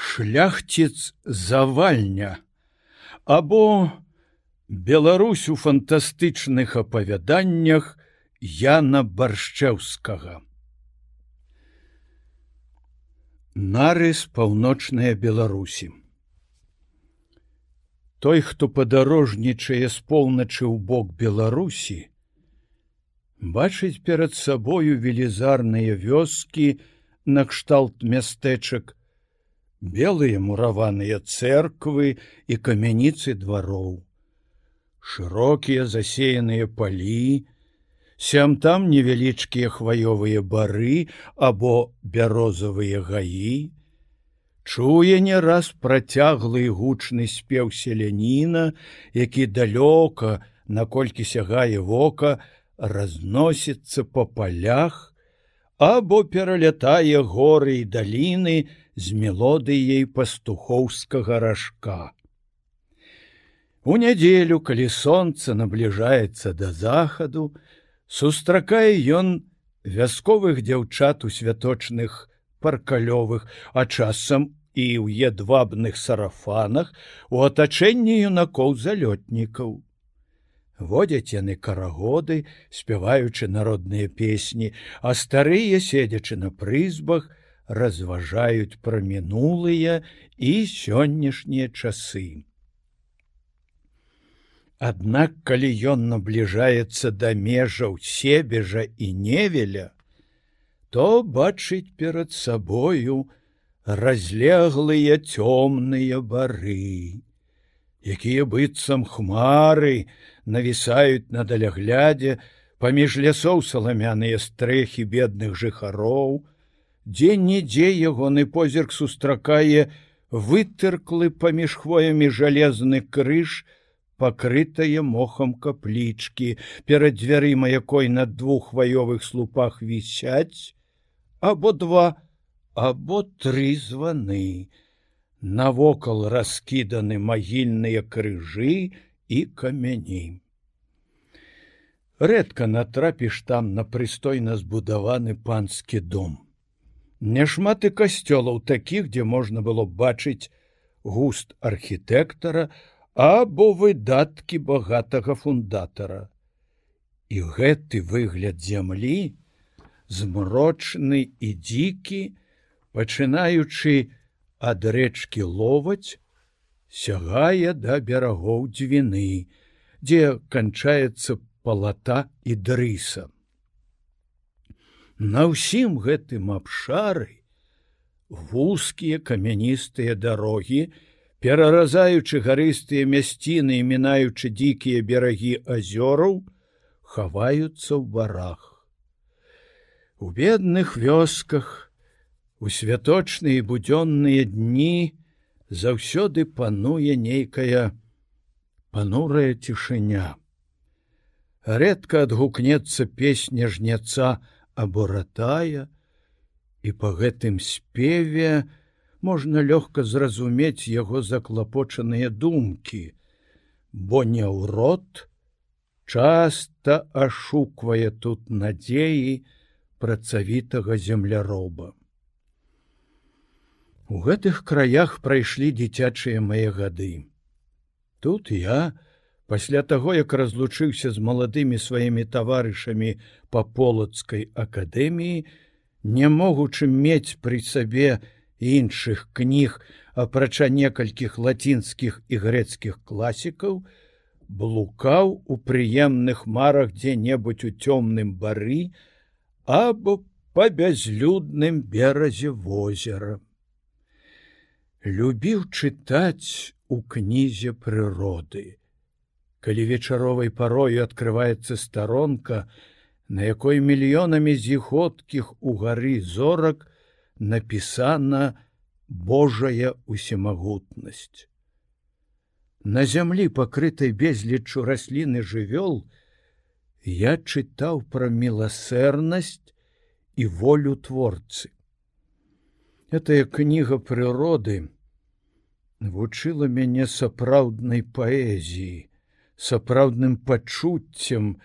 шляхціц завальня або Беларусь у фантастычных апавяданнях Яна баршчэўскага. Нарыс паўночная Беларусі. Той, хто падарожнічае з поўначы ў бок Беларусі, бачыць перад сабою велізарныя вёскі накшталт мястэчак, белыя мураваныя церквы і камяніцы двароў, шырокія засеяныя палі, сям там невялічкія хваёвыя бары або бярозавыя гаі, чуе не раз працяглы гучны спеў селяніна, які далёка, наколькі сягае вока, разносіцца па палях, або пералятае горы і даліны з мелодыяй пастухоўскага ражка. У нядзелю, калі сонца набліжаецца да захаду, сустракае ён вясковых дзяўчат у святочных паркалёвых, а часам і ў едвабных сарафанах у атачэнні юнакоў залётнікаў. Водзяць яны карагоды, спяваючы народныя песні, а старыя, седзячы на прызбах, разважаюць пра мінулыя і сённяшнія часы. Аднак калі ён набліжаецца да межаў себежа і невеля, то бачыць перад сабою, разлеглыя цёмныя бары, якія быццам хмары навісаюць на даляглядзе паміж лясоў саламяныя стрэхі бедных жыхароў, дзе-нідзе ягоны позірк сустракае вытырклы паміж хвоямі жалезны крыж, пакрытая мохам каплічкі, перад дзвярыма якой на двух хваёвых слупах вісяць, або два, або тры званы. Навокал раскіданы магільныя крыжы і камяні. Рэдка натрапіш там на прыстойна збудаваны панскі дом. Няшмат і касцёлаў такіх, дзе можна было бачыць густ архітэктара або выдаткі багатага фундатара. І гэты выгляд зямлі, змрочны і дзікі, пачынаючы ад рэчкі ловаць, сягае да берагоў дзвіны, дзе канчаецца палата і дрыса. На ўсім гэтым абшары вузкія камяністыя дарогі, пераразаючы гарыстыя мясціны і мінаючы дзікія берагі азёраў, хаваюцца ў барах. У бедных вёсках, У святочныя будзённыя дні заўсёды пануе нейкая панурая цішыня. Рэдка адгукнецца песня жняца або ратая, і па гэтым спеве можна лёгка зразумець яго заклапочаныя думкі, бо не ў рот часта ашуквае тут надзеі працавітага земляроба. У гэтых краях прайшлі дзіцячыя мае гады. Тут я, пасля таго, як разлучыўся з маладымі сваімі таварышамі па полацкай акадэміі, не могучы мець пры сабе іншых кніг, апрача некалькіх лацінскіх і грецкіх класікаў, блукаў у прыемных марах дзе-небудзь у цёмным бары або па бязлюдным беразе возера любіў чытаць у кнізе прыроды. Калі вечаровай парою открываецца старонка, на якой мільёнамі зіходкіх у гары зорак напісана Божая усімагутнасць. На зямлі пакрытай безлічу расліны жывёл, я чытаў пра міласэрнасць і волю творцы. Этая кніга прыроды вучыла мяне сапраўднай паэзіі, сапраўдным пачуццем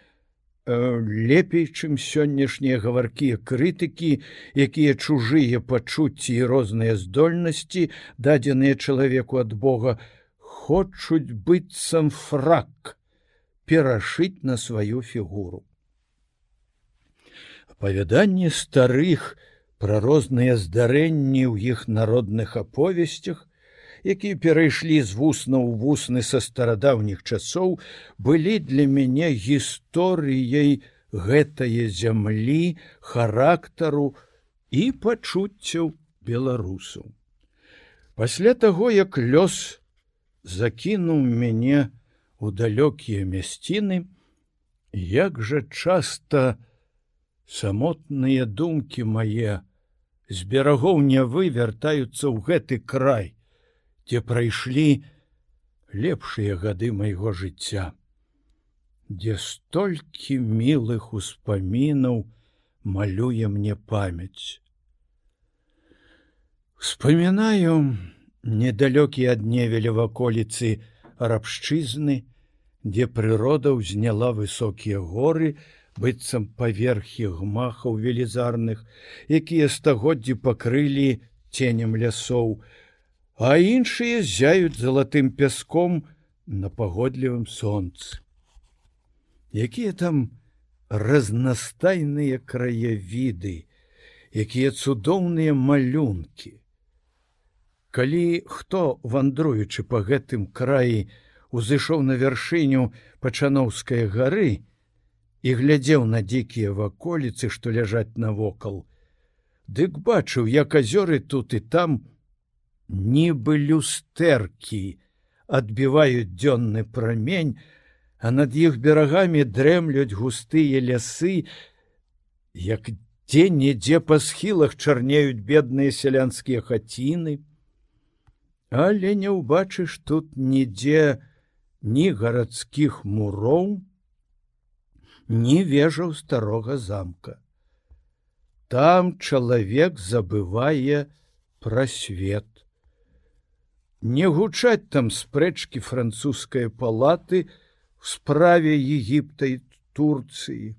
лепей, чым сённяшнія гаваркія крытыкі, якія чужыя пачуцці і розныя здольнасці, дадзеныя чалавеку ад Бога, хочуць быццам фрак перашыць на сваю фігуру. Апавяданні старых пра розныя здарэнні ў іх народных аповесцях, якія перайшлі з вусна ў вусны са старадаўніх часоў, былі для мяне гісторыяй гэтае зямлі, характару і пачуццяў беларусу. Пасля таго, як лёс закінуў мяне у далёкія мясціны, як жа часта самотныя думкі мае з берагоў нявы вяртаюцца ў гэты край, дзе прайшлі лепшыя гады майго жыцця, дзе столькі мілых успамінаў малюе мне памяць. Вспоминаю, недалёкі ад невеля ваколіцы рабшчызны, дзе прырода ўзняла высокія горы, быццам паверхі гмахаў велізарных, якія стагоддзі пакрылі ценем лясоў, а іншыя зяюць залатым пяском на пагодлівым сонцы. Якія там разнастайныя краявіды, якія цудоўныя малюнкі, калі хто вандруючы по гэтым краі узышоў на вяршыню пачаноўскай гары і глядзеў на дзікія ваколіцы што ляжаць навокал. Дык бачыў як азёры тут і там нібы люстэркі адбіваюць дзённы прамень а над іх берагамі дрэмлюць густыя лясы як дзе-нідзе па схілах чарнеюць бедныя сялянскія хаціны. Але не ўбачыш тут нідзе ні гарадскіх муроў, ні вежаў старога замка. Там чалавек забывае пра свет. Не гучаць там спрэчкі французскай палаты в справе Егіпта і Турцыі.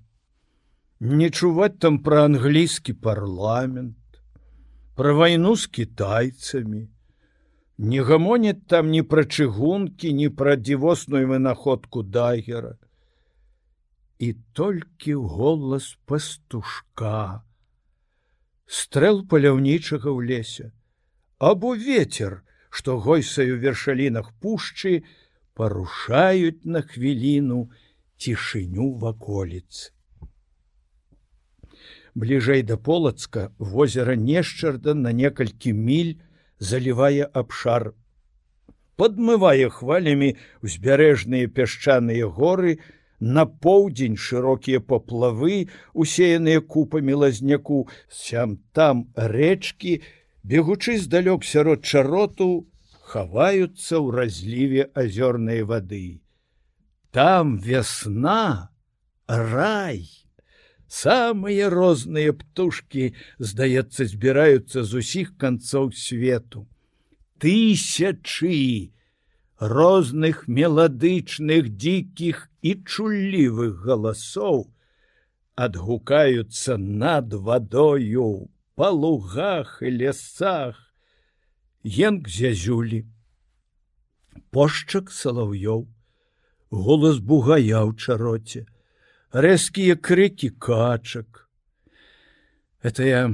Не чуваць там пра англійскі парламент, пра вайну з кітайцамі, Не гамоніць там ні пра чыгункі, ні пра дзівосную вынаходку дагера. І толькі голас пастушка, стрэл паляўнічага ў лесе, або ветер, што гойсаю вершалінах пушчы, парушаюць на хвіліну цішыню ваколіц. Бліжэй да полацка возера нешчарда на некалькі міль, залівае абшар, подмывае хвалямі узбярэжныя пясчаныя горы, На поўдзень шырокія паплавы, усеяныя купамі лазняку, сям там рэчкі, бегучы здалёк сярод чароту, хаваюцца ў разліве азёрнай вады. Там вясна, рай самыя розныя птушки здаецца збіраюцца з усіх канцоў свету тысячы розных меладычных дзікіх і чуллівых галасоў адгукаюцца над вадою па лугах і лясах. Енк зязюлі пошчак салаўёў. Голас бугая ў чароце. Рэзкія крыкі качак. Этая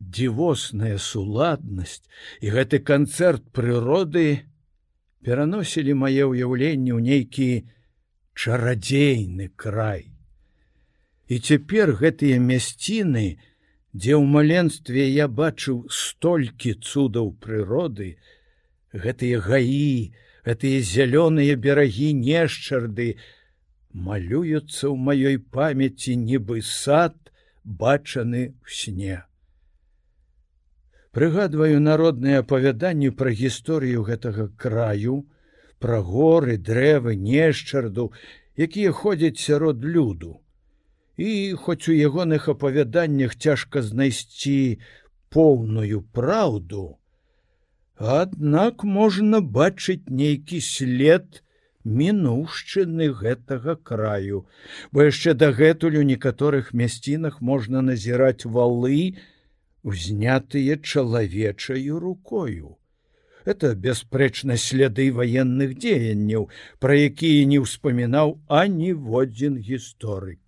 дзівосная суладнасць і гэты канцэрт прыроды пераносілі мае ўяўленне ў нейкі чарадзейны край. І цяпер гэтыя мясціны, дзе ў маленстве я бачыў столькі цудаў прыроды, гэтыя гаі, гэтыя зялёныя берагі нешчарды, малююцца ў маёй памяці нібы сад бачаны ў сне. Прыгадваю народныя апавяданні пра гісторыю гэтага краю, пра горы, дрэвы, нешчарду, якія ходзяць сярод люду. І хоць у ягоных апавяданнях цяжка знайсці поўную праўду, Аднак можна бачыць нейкі след мінушчыны гэтага краю, бо яшчэ дагэтуль у некаторых мясцінах можна назіраць валы, узнятыя чалавечаю рукою. Это бясспрэчна сляды ваенных дзеянняў, пра якія не ўспамінаў аніводзін гісторык.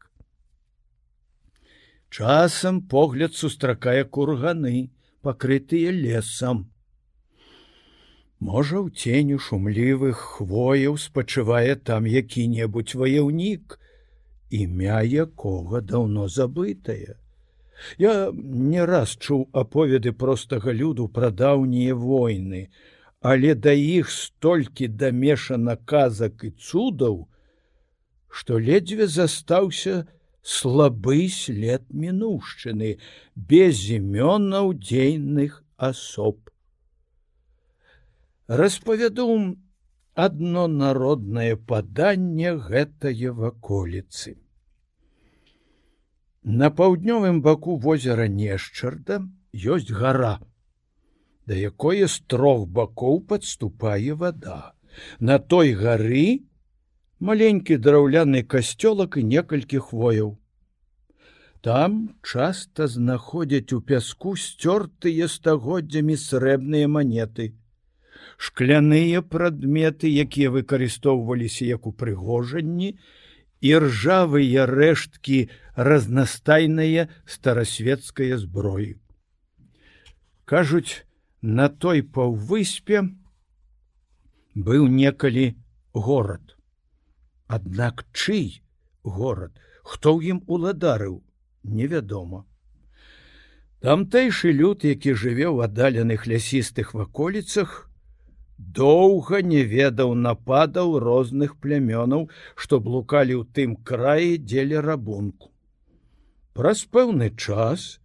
Часам погляд сустракае курганы, пакрытыя лесам. Можа, у ценю шумлівых хвояў спачывае там які-небудзь ваяўнік, імя якога даўно забытае. Я не раз чуў аповеды простага люду пра даўнія войны, але да іх столькі дамешана казак і цудаў, што ледзьве застаўся слабы след мінушчыны без імёнаў дзейных асоб распавяду одно народнае паданне гэтае ваколіцы. На паўднёвым баку возера Нешчарда ёсць гора, да якое з трох бакоў падступае вода. На той гары маленькі драўляны касцёлак і некалькі хвояў. Там часта знаходзяць у пяску сцёртыя стагоддзямі срэбныя манеты шкляныя прадметы, якія выкарыстоўваліся як упрыгожанні, і ржавыя рэшткі разнастайныя старасветская зброі. Кажуць, на той паўвыспе быў некалі горад. Аднак чый горад, хто ў ім уладарыў, невядома. Тамтэйшы люд, які жыве ў аддаленых лясістых ваколіцах, доўга не ведаў нападаў розных плямёнаў, што блукалі ў тым краі дзеля рабунку. Праз пэўны час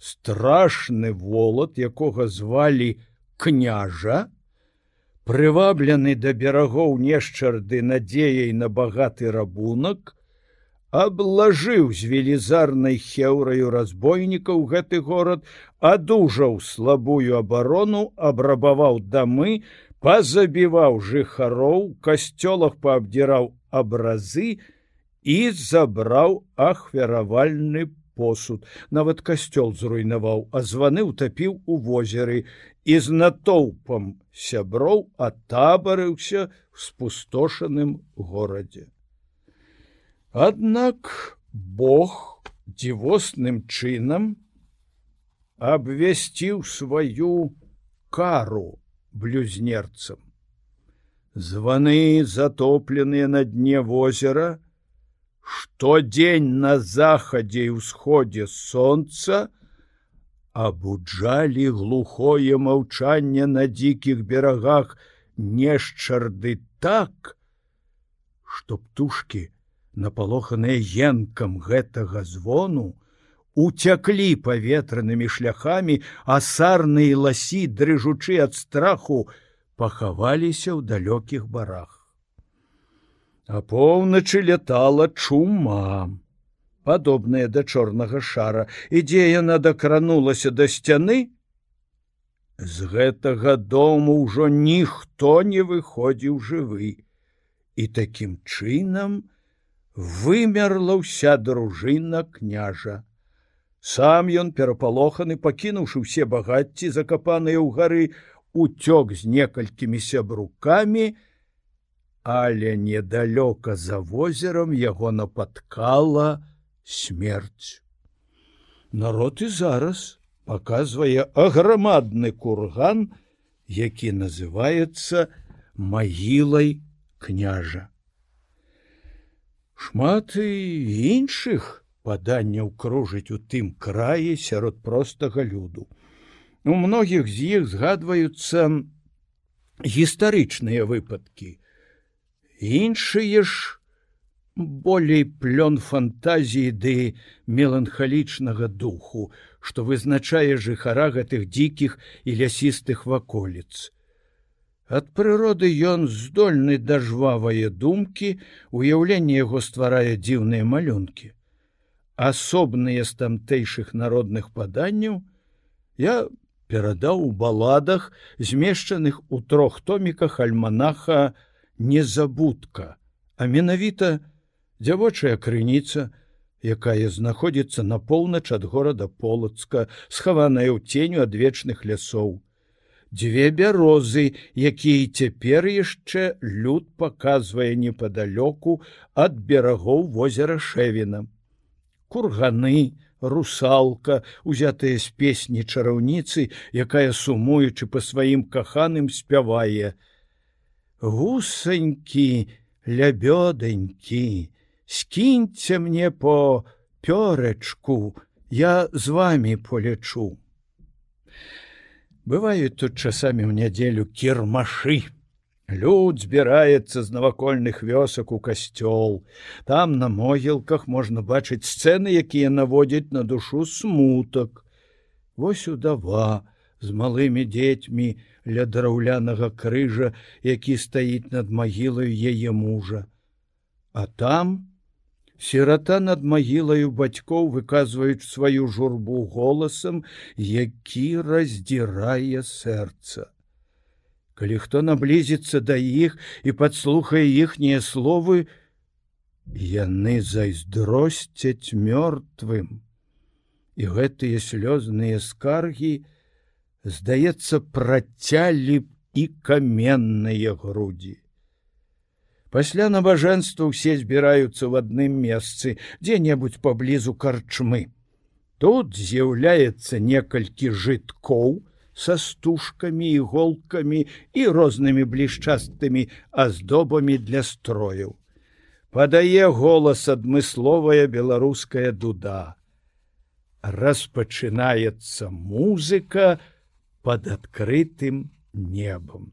страшны волат, якога звалі княжа, прываблены да берагоў нешчарды надзеяй на багаты рабунак, аблажыў з велізарнай хеўраю разбойнікаў гэты горад, адужаў слабую абарону, абрабаваў дамы, пазабіваў жыхароў касцёлах паабдзіраў абразы і забраў ахвяравальны посуд. Нават касцёл зруйнаваў а званы утапіў у возеры. І з натоўпам сяброў атабарыўся в спустошаным горадзе аднак бог дзівосным чынам абвясціў сваю кару блюзнерцам. Званы затопленыя на дне возера, штодзень на захадзе і ўсходзе сонца абуджалі глухое маўчанне на дзікіх берагах нешчарды так, што птушки, напалоханыя енкам гэтага звону, уцяклі паветранымі шляхамі, а сарныя ласі, дрыжучы ад страху, пахаваліся ў далёкіх барах. А поўначы лятала чума, падобная да чорнага шара, ідзе яна дакранулася да сцяны. З гэтага дому ўжо ніхто не выходзіў жывы, і такім чынам вымерла ўся дружына княжа. Сам ён перапалоханы, пакінуўшы ўсе багацці, закапаныя ў гары, уцёк з некалькімі сябрукамі, але недалёка за возерам яго напаткала смерць. Народ і зараз паказвае аграмадны курган, які называецца магілай княжа. Шмат і іншых паданняў кружыць у тым краі сярод простага люду. У многіх з іх згадваюцца гістарычныя выпадкі. Іншыя ж болей плён фантазіі ды меланхалічнага духу, што вызначае жыхара гэтых дзікіх і лясістых ваколіц. Ад прыроды ён здольны да жвавае думкі, уяўленне яго стварае дзіўныя малюнкі асобныя з тамтэйшых народных паданняў я перадаў у баладах, змешчаных у трох томіках альманаха незабудка, а менавіта дзявочая крыніца, якая знаходзіцца на поўнач ад горада полацка, схаваная ў ценю ад вечных лясоў. Дзве бярозы, якія цяпер яшчэ люд паказвае непадалёку ад берагоў возера шэвіна. Курганы, русалка, узятыя з песні чараўніцы, якая сумуючы па сваім каханым спявае: Гусанькі, лябёданькі, скіньце мне по пёрачку, я з вами полечу. Бываюць тут часамі ў нядзелю кірмашы. Люд збіраецца з навакольных вёсак у касцёл. Там на могілках можна бачыць сцэны, якія наводзяць на душу смутак. Вось удава з малымі дзецьмі ля драўлянага крыжа, які стаіць над магілаю яе мужа. А там, Сірата над магілаю бацькоў выказваюць сваю журбу голасам, які раздзірае сэрца. Калі хто наблізіцца да іх і падслухае іхнія словы, яны зайздросцяць мёртвым. І гэтыя слёзныя скаргі, здаецца, працялі б і каменныя грудзі. Пасля набажэнства ўсе збіраюцца ў адным месцы, дзе-небудзь паблізу карчмы. Тут з'яўляецца некалькі жыткоў са стужкамі, іголкамі і рознымі блішчастымі аздобамі для строяў. Падае голас адмысловая беларуская дуда. Распачынаецца музыка под адкрытым небом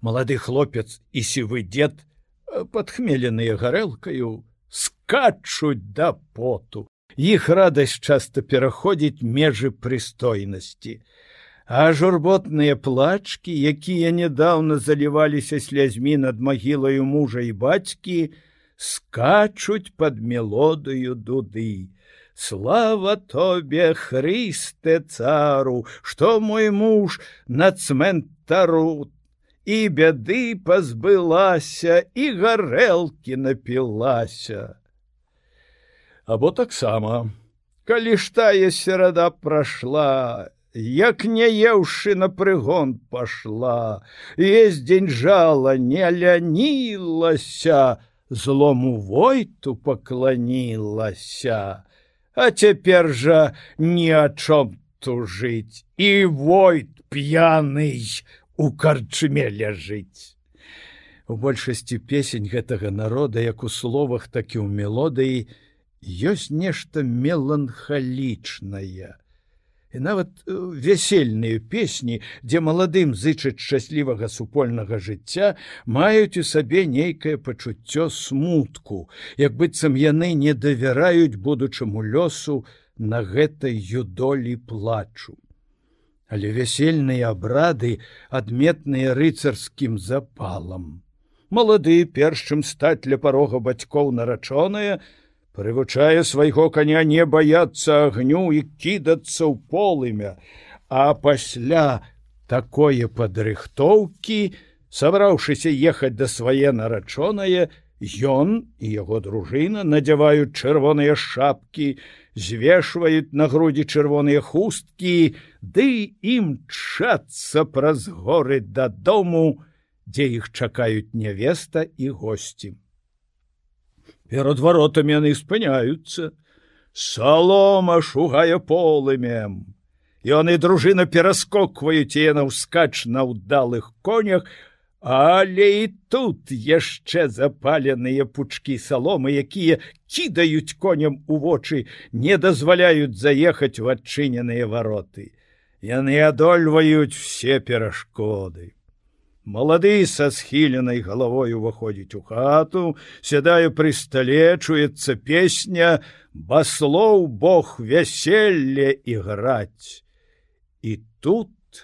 малады хлопец і сівы дзед э, падхмеленыя гарэлкаю скачуць да поту іх радасць часта пераходзіць межы прыстойнасці а журботныя плачкі якія нядаўна заліваліся слязьмі над магілаю мужа і бацькі скачуць под мелодыю дуды слава тобе хрысте цару что мой муж на цментару і бяды пазбылася і гарэлкі напілася. Або таксама, калі ж тая серада прайшла, як не еўшы на прыгон пашла, Весь дзень жала не лянілася, злому войту пакланілася, А цяпер жа ні о чом тужыць і войт п'яный у карчме ляжыць. У большасці песень гэтага народа, як у словах, так і ў мелодыі, ёсць нешта меланхалічнае. І нават э, вясельныя песні, дзе маладым зычаць шчаслівага супольнага жыцця, маюць у сабе нейкае пачуццё смутку, як быццам яны не давяраюць будучаму лёсу на гэтай юдолі плачу але вясельныя абрады адметныя рыцарскім запалам. Малады першым стаць ля парога бацькоў нарачоная, прывучае свайго коня не баяцца агню і кідацца ў полымя, а пасля такое падрыхтоўкі, сабраўшыся ехаць да свае нарачонае, Ён і яго дружына надзяваюць чырвоныя шапкі, звешваюць на грудзі чырвоныя хусткі, ды ім чацца праз горы дадому, дзе іх чакаюць нявеста і госці. Перад варотамі яны спыняюцца, Салома шугае полымем. Ён і дружына пераскокваюць яна ўскач на ўдалых конях, Але і тут яшчэ запаленыя пучкі саломы, якія кідаюць коням у вочы, не дазваляюць заехаць у адчыненыя вароты. Яны адольваюць все перашкоды. Малады са схіленай галавой уваходзіць у хату, сядаю пры стале, чуецца песня, баслоў Бог вяселле і граць. І тут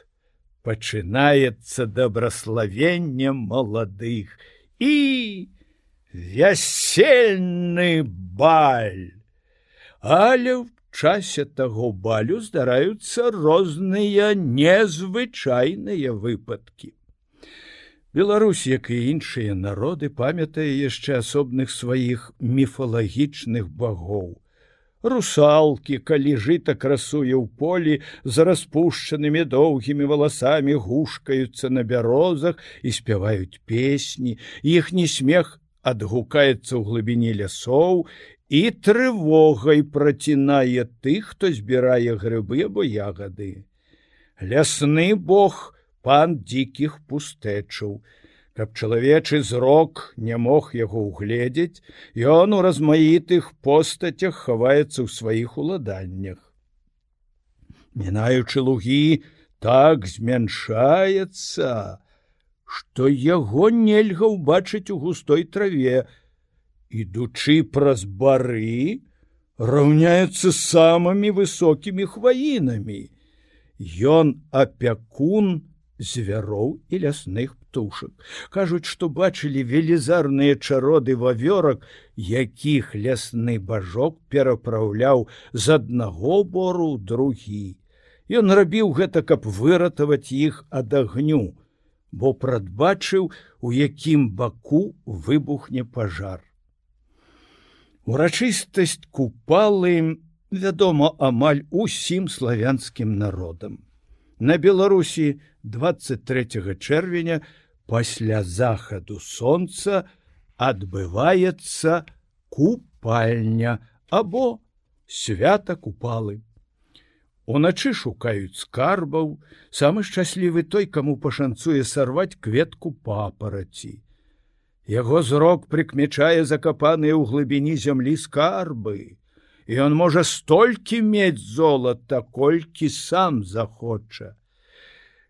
пачынаецца дабраславенне маладых і вясельны баль. Але в часе таго балю здараюцца розныя незвычайныя выпадкі. Беларусь, як і іншыя народы памятае яшчэ асобных сваіх міфалагічных багоў. Русалкі, калі жыта красуе ў полі за распушчанымі доўгімі валасамі гушкаюцца на бярозах і спяваюць песні, іхні смех адгукаецца ў глыбіні лясоў і трывогай працінае тых, хто збірае грыбы або ягады. Лясны бог, пан дзікіх пустэчаў. Каб чалавечы зрок не мог яго ўгледзець, ён у размаітых постацях хаваецца ў сваіх уладаннях. Мінаючы лугі так змяншаецца, што яго нельга ўбачыць у густой траве, ідучы праз бары, раўняецца самымі высокімі хваінамі. Ён апякун, звяроў і лясных птушак. Кажуць, што бачылі велізарныя чароды вавёрак, якіх лясны бажок перапраўляў з аднаго бору другі. Ён рабіў гэта, каб выратаваць іх ад агню, бо прадбачыў, у якім баку выбухне пажар. Урачыстасць купалы, вядома, амаль усім славянскім народам. На Беларусі 23 чэрвеня пасля захаду сонца адбываецца купальня або свята купалы. Уначы шукаюць скарбаў, самы шчаслівы той, каму пашанцуе сарваць кветку папараці. Яго зрок прыкмячае закапаныя ў глыбіні зямлі скарбы і он можа столькі мець золата, колькі сам захоча.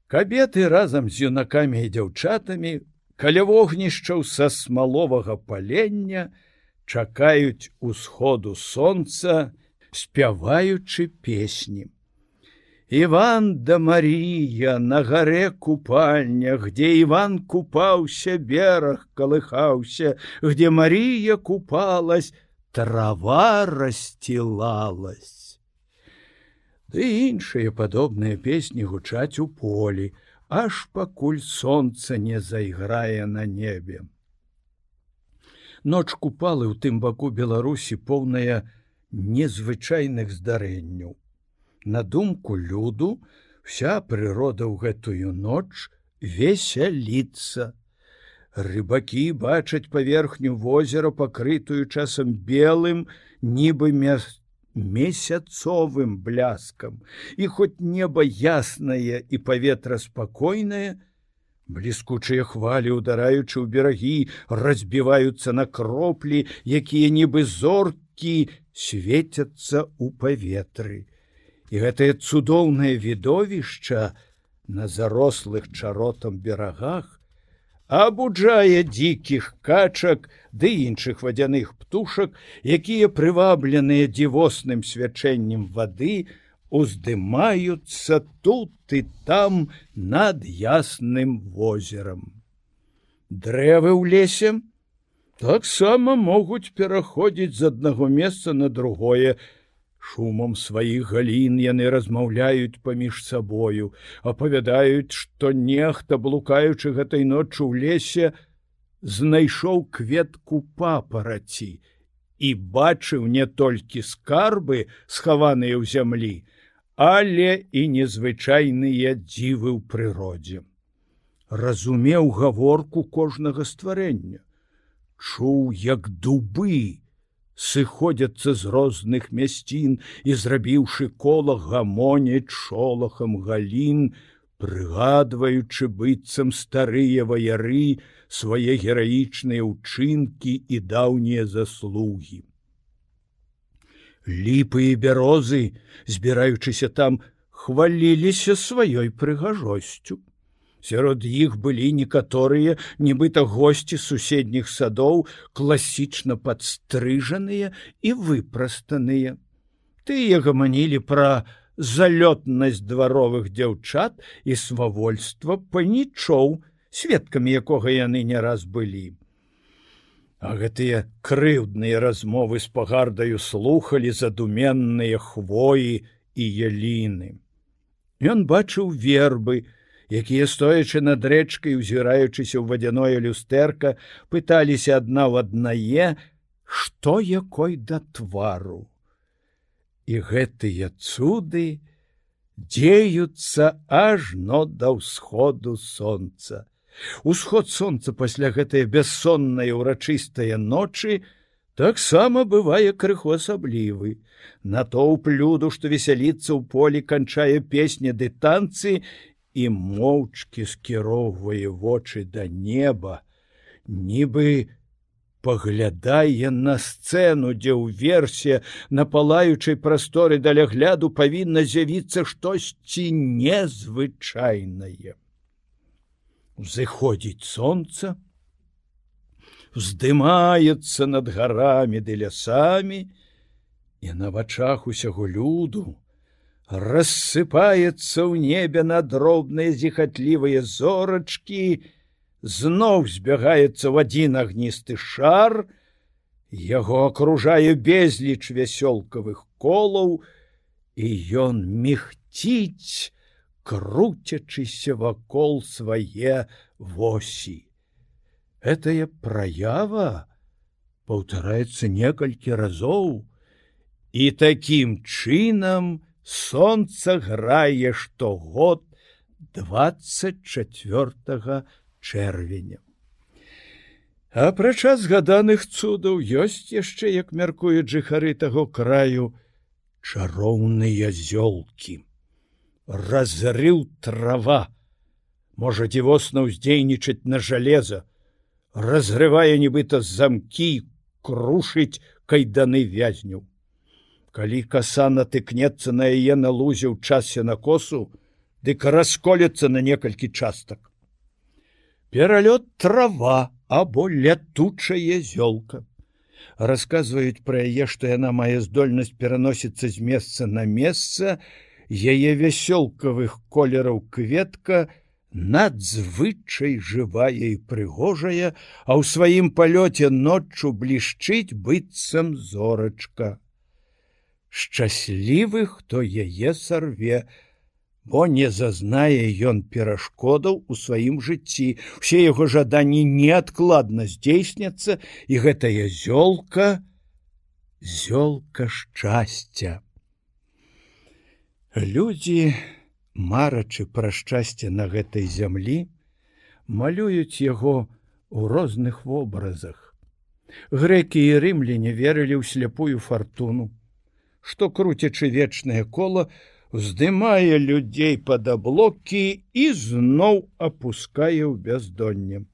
Кабеты разам з юнакамі і дзяўчатамі каля вогнішчаў са смаловага палення чакаюць усходу сонца, спяваючы песні. Іван да Марія на гаре купальня, где Іван купаўся бераг калыхаўся, где Марія купалась, трава расстилалась. Ды іншыя падобныя песні гучаць у полі, аж пакуль сонца не зайграе на небе. Ноч купалы ў тым баку Беларусі поўная незвычайных здарэнняў. На думку люду, вся прырода ў гэтую ноч весяліцца. Рыбакі бачаць паверхню возера, пакрытую часам белым, нібы месяцовым бляскам. І хоць неба яснае і паветра спакойнае, бліскучыя хвалі, удараючы ў берагі, разбіваюцца на кроплі, якія нібы зоркі свецяцца ў паветры. І гэтае цудоўнае відовішча на зарослых чаротам берагах, абуджае дзікіх качак ды іншых вадзяных птушак, якія прывабленыя дзівосным свячэннем вады, уздымаюцца тут і там над ясным возерам. Дрэвы ў лесе таксама могуць пераходзіць з аднаго месца на другое, Шумам сваіх галін яны размаўляюць паміж сабою, апавядаюць, што нехта, блукаючы гэтай ноччу ў лесе, знайшоў кветку папараці і бачыў не толькі скарбы, схаваныя ў зямлі, але і незвычайныя дзівы ў прыродзе. Разумеў гаворку кожнага стварэння, чуў, як дубы, сыходзяцца з розных мясцін і зрабіўшы кола гамоняць шолахам галін, прыгадваючы быццам старыя ваяры свае гераічныя ўчынкі і даўнія заслугі. Ліпы і бярозы, збіраючыся там, хваліліся сваёй прыгажосцю. Сярод іх былі некаторыя, нібыта госці суседніх садоў, класічна падстрыжаныя і выпрастаныя. Тыя гаманілі пра залётнасць дваровых дзяўчат і свавольства панічоў, сведкамі якога яны не раз былі. А гэтыя крыўдныя размовы з пагардаю слухалі задуменныя хвоі і яліны. Ён бачыў вербы, якія стоячы над рэчкай узіраючыся ў вадзяное люстэрка пыталіся адна ў аднае што якой да твару. І гэтыя цуды дзеюцца ажно да ўсходу сонца. Усход сонца пасля гэтай бяссоннай урачыстыя ночы таксама бывае крыху асаблівы. Натоўп люду што весяліцца ў полі канчае песні ды танцы і моўчкі скіроўвае вочы да неба нібы паглядае на сцэну дзе ў версе на палаючай прасторы далягляду павінна з'явіцца штосьці незвычайнае. Узыходзіць сонца вздымаецца над гарамі ды лясамі і на вачах усяго люду рассыпаецца ў небе на дробныя зіхатлівыя зорачкі зноў збягаецца ў адзін агністы шар яго акружае безліч вясёлкавых колаў і ён мехціць круцячыся вакол свае восі Этая праява паўтараецца некалькі разоў, і такім чынам сонца грае штогод 24 чэрвеня. Апрача згаданых цудаў ёсць яшчэ, як мяркуюць жыхары таго краю, чароўныя зёлкі. Разрыў трава, можа дзівосна ўздзейнічаць на жалеза, разрывае нібыта замкі крушыць кайданы вязняў калі каса натыкнецца на яе на лузе ў часе на косу дык расколецца на некалькі частак пералёт трава або лятучая зёлка расказваюць пра яе што яна мае здольнасць пераносіцца з месца на месца яе вясёлкавых колераў кветка надзвычай жывая і прыгожая, а ў сваім палёце ноччу блішчыць быццам зорачка. Шчаслівы, хто яе сарве, бо не зазнае ён перашкодаў у сваім жыцці. Усе яго жаданні неадкладна здзейсняцца, і гэтая зёлка, зёлка шчасця. Людзі, марачы пра шчасце на гэтай зямлі, малююць яго ў розных вобразах. Грэкі і рымляне верылі ў сляпую фартуну, што круцячы вечнае кола здымае людзей пад аблокі і зноў апускае ў бяздонне.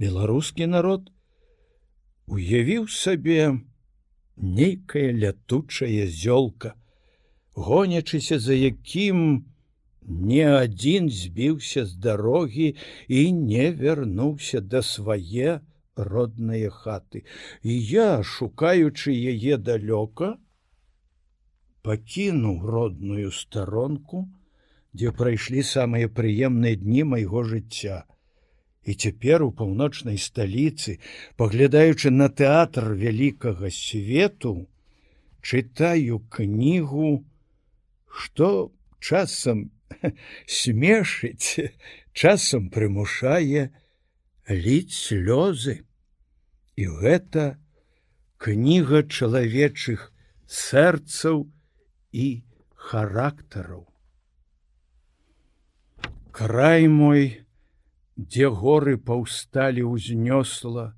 Беларускі народ уявіў сабе нейкая лятучая зёлка, гонячыся за якім не адзін збіўся з дарогі і не вярнуўся да свае родныя хаты. І я шукаючы яе далёка пакінуў родную старонку дзе прайшлі самыя прыемныя дні майго жыцця. І цяпер у паўночнай сталіцы паглядаючы на тэатр вялікага свету чытаю кнігу што часам смешыць, часам прымушае ліць слёзы. І гэта кніга чалавечых сэрцаў і характараў. Край мой, дзе горы паўсталі ўзнёсла,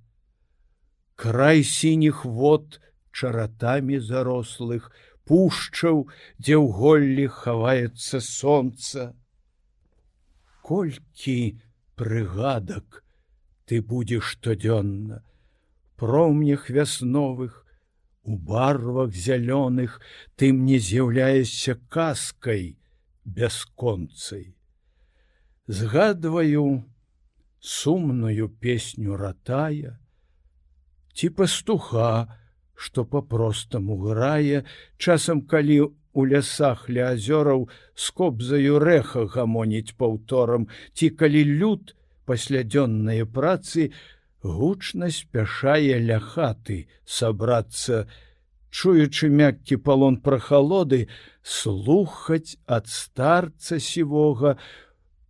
край сініх вод чаратамі зарослых, пушчаў, дзе ў голлі хаваецца сонца. Колькі прыгадак ты будзеш штодзённа, промнях вясновых, у барвах зялёных ты мне з'яўляешся каскай бясконцай. Згадваю сумную песню ратая, ці пастуха, што по-простаму грае, часам калі у лясах ля азёраў скобзаю рэха гамоніць паўторам, ці калі люд пасля дзённай працы гучна спяшае ля хаты сабрацца, чуючы мяккі палон прахалоды, слухаць ад старца сівога,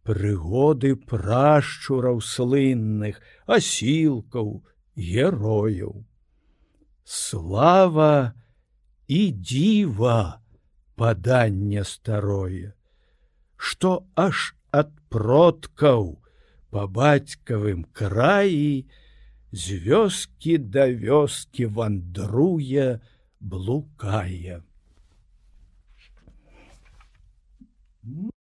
прыгоды прашчураў слынных, асілкаў, герояў. Слава і дзіва паданне старое, што аж ад продкаў па бацькавым краі з вёскі да вёскі вандруе, блукае.